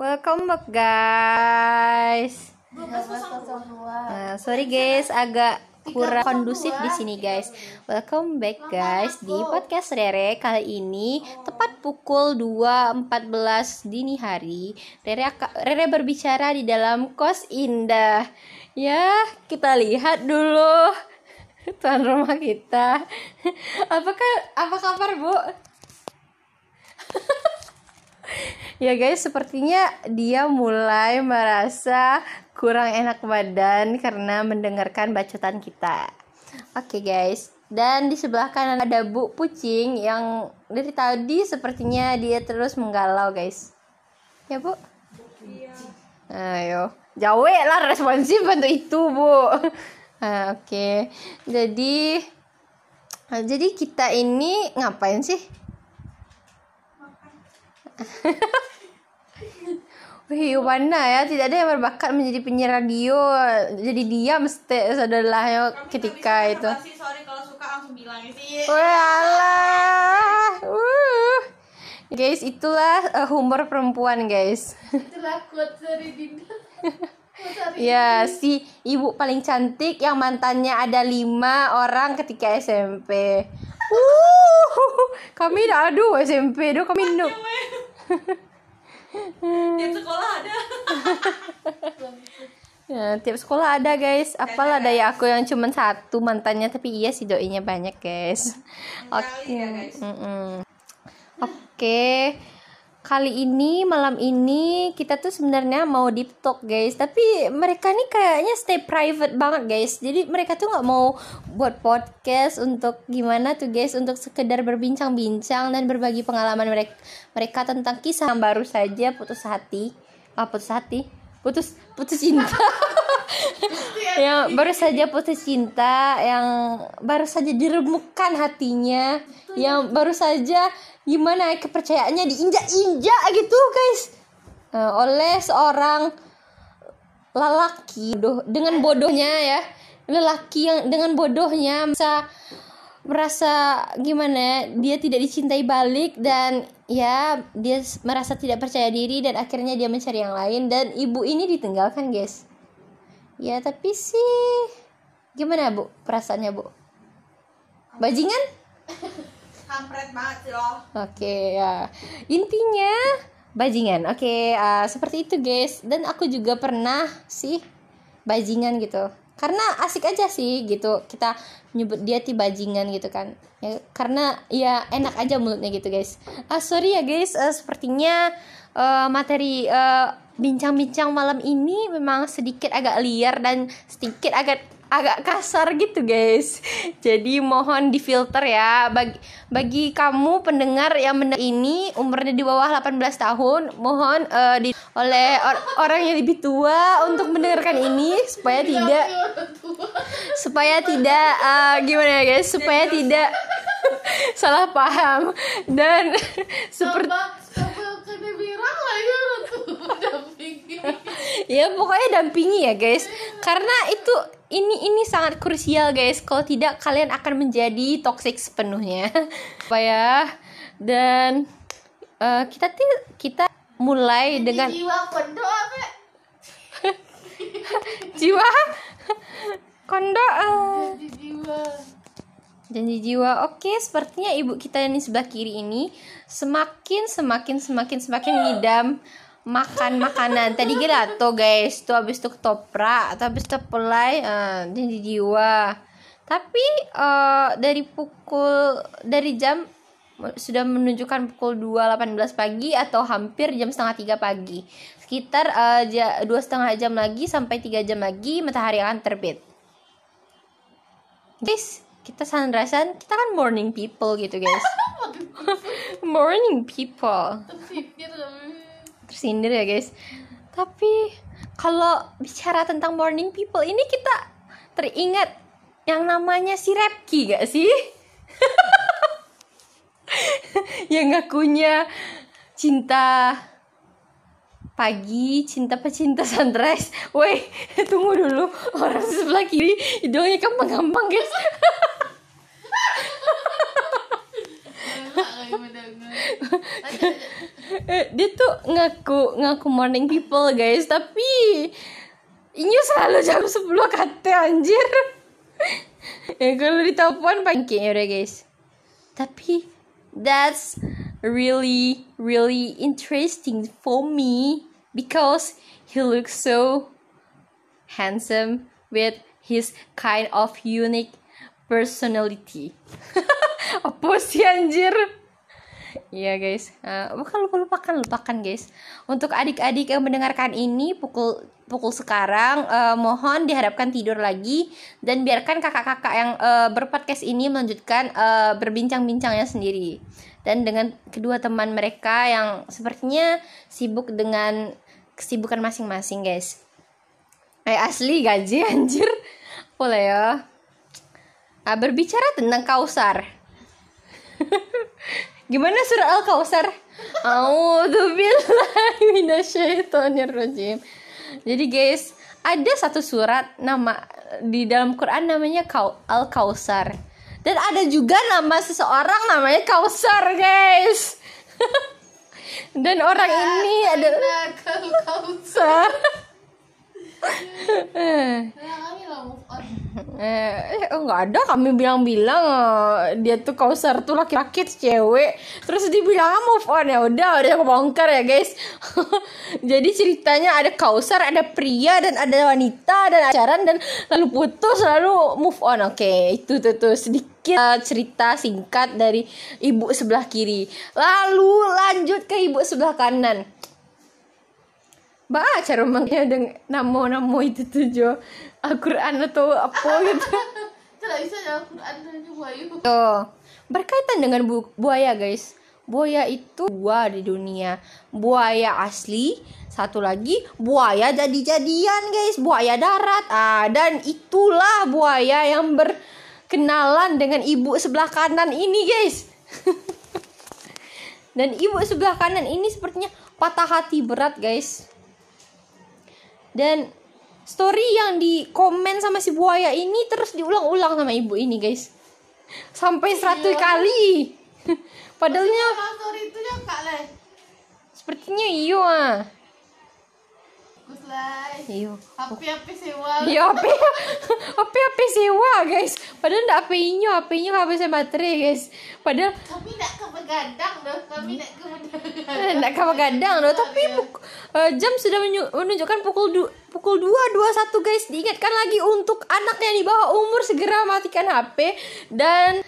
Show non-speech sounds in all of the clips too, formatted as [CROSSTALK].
Welcome back guys. Nah, sorry guys, agak kurang kondusif di sini guys. Welcome back guys di podcast Rere kali ini tepat pukul 2.14 dini hari. Rere Rere berbicara di dalam kos indah. Ya, kita lihat dulu [LAUGHS] tuan rumah kita. [LAUGHS] Apakah apa kabar, Bu? [LAUGHS] ya guys, sepertinya dia mulai merasa kurang enak badan karena mendengarkan bacotan kita. Oke okay, guys, dan di sebelah kanan ada Bu Pucing yang dari tadi sepertinya dia terus menggalau guys. Ya Bu? Iya. Ayo, jauh lah responsif untuk itu Bu. Nah, [LAUGHS] Oke, okay. jadi jadi kita ini ngapain sih? [LAUGHS] Wih, mana ya? Tidak ada yang berbakat menjadi penyiar radio. Jadi dia mesti saudaranya ketika itu. sorry kalau suka langsung bilang sih. Wah, uh. Guys, itulah uh, humor perempuan, guys. Itulah quote dari Dinda. [LAUGHS] ya, si ibu paling cantik yang mantannya ada lima orang ketika SMP. Uh, kami dah aduh SMP, doh kami nuk. tiap [LAUGHS] sekolah [LAUGHS] ya, tiap sekolah ada guys. Apalah daya aku yang cuma satu mantannya tapi iya sih doinya banyak guys. [LAUGHS] Oke. okay. ya, oke. Okay kali ini malam ini kita tuh sebenarnya mau deep talk guys. Tapi mereka nih kayaknya stay private banget guys. Jadi mereka tuh nggak mau buat podcast untuk gimana tuh guys. Untuk sekedar berbincang-bincang dan berbagi pengalaman mereka mereka tentang kisah yang baru saja putus hati ah putus hati. Putus putus cinta. Yang baru saja putus cinta yang baru saja diremukkan hatinya. Yang baru saja gimana kepercayaannya diinjak-injak gitu guys. Uh, oleh seorang lelaki bodoh dengan bodohnya ya. Lelaki yang dengan bodohnya bisa merasa gimana ya, dia tidak dicintai balik dan ya dia merasa tidak percaya diri dan akhirnya dia mencari yang lain dan ibu ini ditinggalkan guys. Ya tapi sih gimana bu perasaannya bu? Bajingan? Kampret banget sih loh. Oke okay, ya. Intinya bajingan. Oke okay, uh, seperti itu guys. Dan aku juga pernah sih bajingan gitu karena asik aja sih gitu. Kita nyebut dia ti bajingan gitu kan. Ya karena ya enak aja mulutnya gitu guys. Ah sorry ya guys. Uh, sepertinya uh, materi bincang-bincang uh, malam ini memang sedikit agak liar dan sedikit agak agak kasar gitu guys. Jadi mohon difilter ya. Bagi bagi kamu pendengar yang mendengar ini umurnya di bawah 18 tahun mohon uh, di oleh or, orang yang lebih tua untuk mendengarkan ini supaya tidak supaya tidak uh, gimana ya guys? Supaya tidak [LAUGHS] salah paham. Dan [LAUGHS] seperti [LAUGHS] ya pokoknya dampingi ya guys. Karena itu ini ini sangat krusial guys. Kalau tidak kalian akan menjadi toxic sepenuhnya. [LAUGHS] Apa ya? Dan uh, kita kita mulai dengan jiwa kondo apa? [LAUGHS] Jiwa? Kondo uh. janji jiwa. Janji jiwa. Oke sepertinya ibu kita yang di sebelah kiri ini semakin semakin semakin semakin ngidam makan makanan. Tadi gelato guys. Tuh habis tuh ketoprak atau habis tuh pelai uh, janji jiwa. Tapi uh, dari pukul dari jam sudah menunjukkan pukul 2.18 pagi atau hampir jam setengah tiga pagi. Sekitar uh, dua setengah jam lagi sampai tiga jam lagi matahari akan terbit. Guys kita sunrisean kita kan morning people gitu guys. [LAUGHS] Morning people tersindir ya guys. Tapi kalau bicara tentang morning people ini kita teringat yang namanya si Repki gak sih? [LAUGHS] Yang ngakunya cinta pagi cinta pecinta sunrise. Woi [LAUGHS] tunggu dulu. Orang sebelah kiri hidungnya gampang-gampang guys dia tuh ngaku ngaku morning people guys. Tapi Inyo selalu jam 10 kate anjir. Ya [LAUGHS] kalau di telepon pagi ya udah guys. Tapi that's really really interesting for me because he looks so handsome with his kind of unique personality. [LAUGHS] Apa sih anjir Iya guys, uh, bukan lupa lupakan lupakan guys. Untuk adik-adik yang mendengarkan ini pukul pukul sekarang, uh, mohon diharapkan tidur lagi dan biarkan kakak-kakak yang uh, berpodcast ini melanjutkan uh, berbincang-bincangnya sendiri. Dan dengan kedua teman mereka yang sepertinya sibuk dengan kesibukan masing-masing guys. Eh asli gaji [LAUGHS] anjir, boleh ya. Uh, berbicara tentang kausar. [LAUGHS] Gimana surat Al-Kausar? A'udzubillahi minasyaitonirrajim. Jadi guys, ada satu surat nama di dalam Quran namanya Al-Kausar. Dan ada juga nama seseorang namanya Kausar, guys. [LAUGHS] Dan orang ini adalah Kausar. [LAUGHS] eh oh nggak ada. Kami bilang-bilang eh, dia tuh kausar tuh laki-laki cewek. Terus dia bilang ah, move on. Ya udah udah bongkar ya guys. [LAUGHS] Jadi ceritanya ada kausar ada pria dan ada wanita dan acaran dan lalu putus lalu move on. Oke okay, itu tuh, tuh sedikit uh, cerita singkat dari ibu sebelah kiri. Lalu lanjut ke ibu sebelah kanan baca rumahnya dengan namo-namo itu tuh Jo. Al-Quran atau apa gitu. Tidak bisa Al-Quran buaya. Tuh berkaitan dengan bu buaya guys. Buaya itu dua di dunia. Buaya asli satu lagi buaya jadi-jadian guys. Buaya darat. Ah dan itulah buaya yang berkenalan dengan ibu sebelah kanan ini guys. [LAUGHS] Dan ibu sebelah kanan ini sepertinya patah hati berat guys dan story yang di komen sama si buaya ini terus diulang-ulang sama ibu ini guys. Sampai seratus iya. kali padahalnya story itu ya kak le sepertinya iyo ah Iyo. Api-api sewa. Iya, api [LAUGHS] api-api sewa, guys. Padahal ndak api inyo, api inyo habis baterai, guys. Padahal tapi ndak kebegadang doh, tapi ndak kebegadang. Eh, ndak kebegadang doh, tapi uh, jam sudah menunjukkan pukul du pukul 2.21, guys. Diingatkan lagi untuk anak yang di bawah umur segera matikan HP dan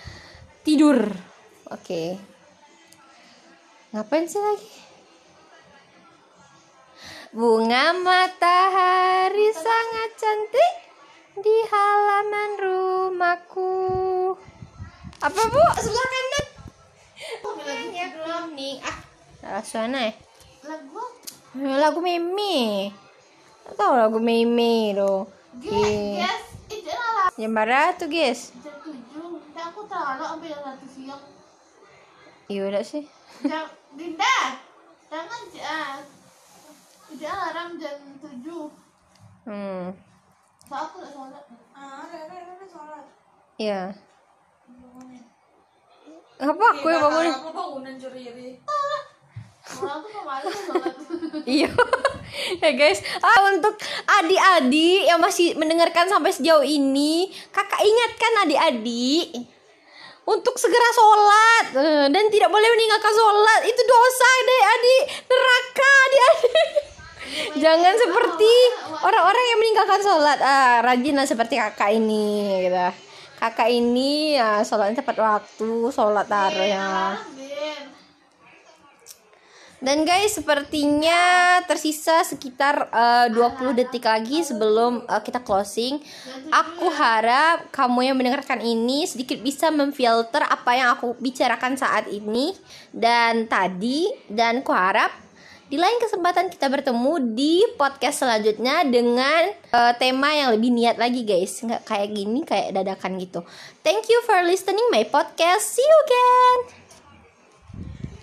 tidur. Oke. Okay. Ngapain sih lagi? Bunga matahari sangat cantik di halaman rumahku. Apa bu? Sebelah kanan. Ya kuning. Ah, salah suara ya. Lagu? Lagu Mimi. Tahu lagu Mimi lo. Guys, itu lah. Jam berapa tuh guys? Jam tujuh. Aku tahu ambil yang satu siang. Iya udah sih. Jam Dinda. Jangan jam. Alarm jam 7 Hmm. So aku gak sholat. Ah, Rere, Rere sholat. Iya. Apa aku yang bangun? Aku bangunan curi Orang tuh. [LAUGHS] Iya. ya guys, ah, untuk adik-adik yang masih mendengarkan sampai sejauh ini, kakak ingatkan adik-adik untuk segera sholat eh, dan tidak boleh meninggalkan sholat itu dosa adik-adik neraka adik-adik [LAUGHS] jangan seperti orang-orang yang meninggalkan sholat. Ah rajinlah seperti kakak ini gitu. Kakak ini ya sholatnya tepat waktu sholat taruh ya. Dan guys, sepertinya tersisa sekitar uh, 20 detik lagi sebelum uh, kita closing. Aku harap kamu yang mendengarkan ini sedikit bisa memfilter apa yang aku bicarakan saat ini dan tadi. Dan aku harap di lain kesempatan kita bertemu di podcast selanjutnya dengan uh, tema yang lebih niat lagi guys. Nggak kayak gini, kayak dadakan gitu. Thank you for listening my podcast. See you again.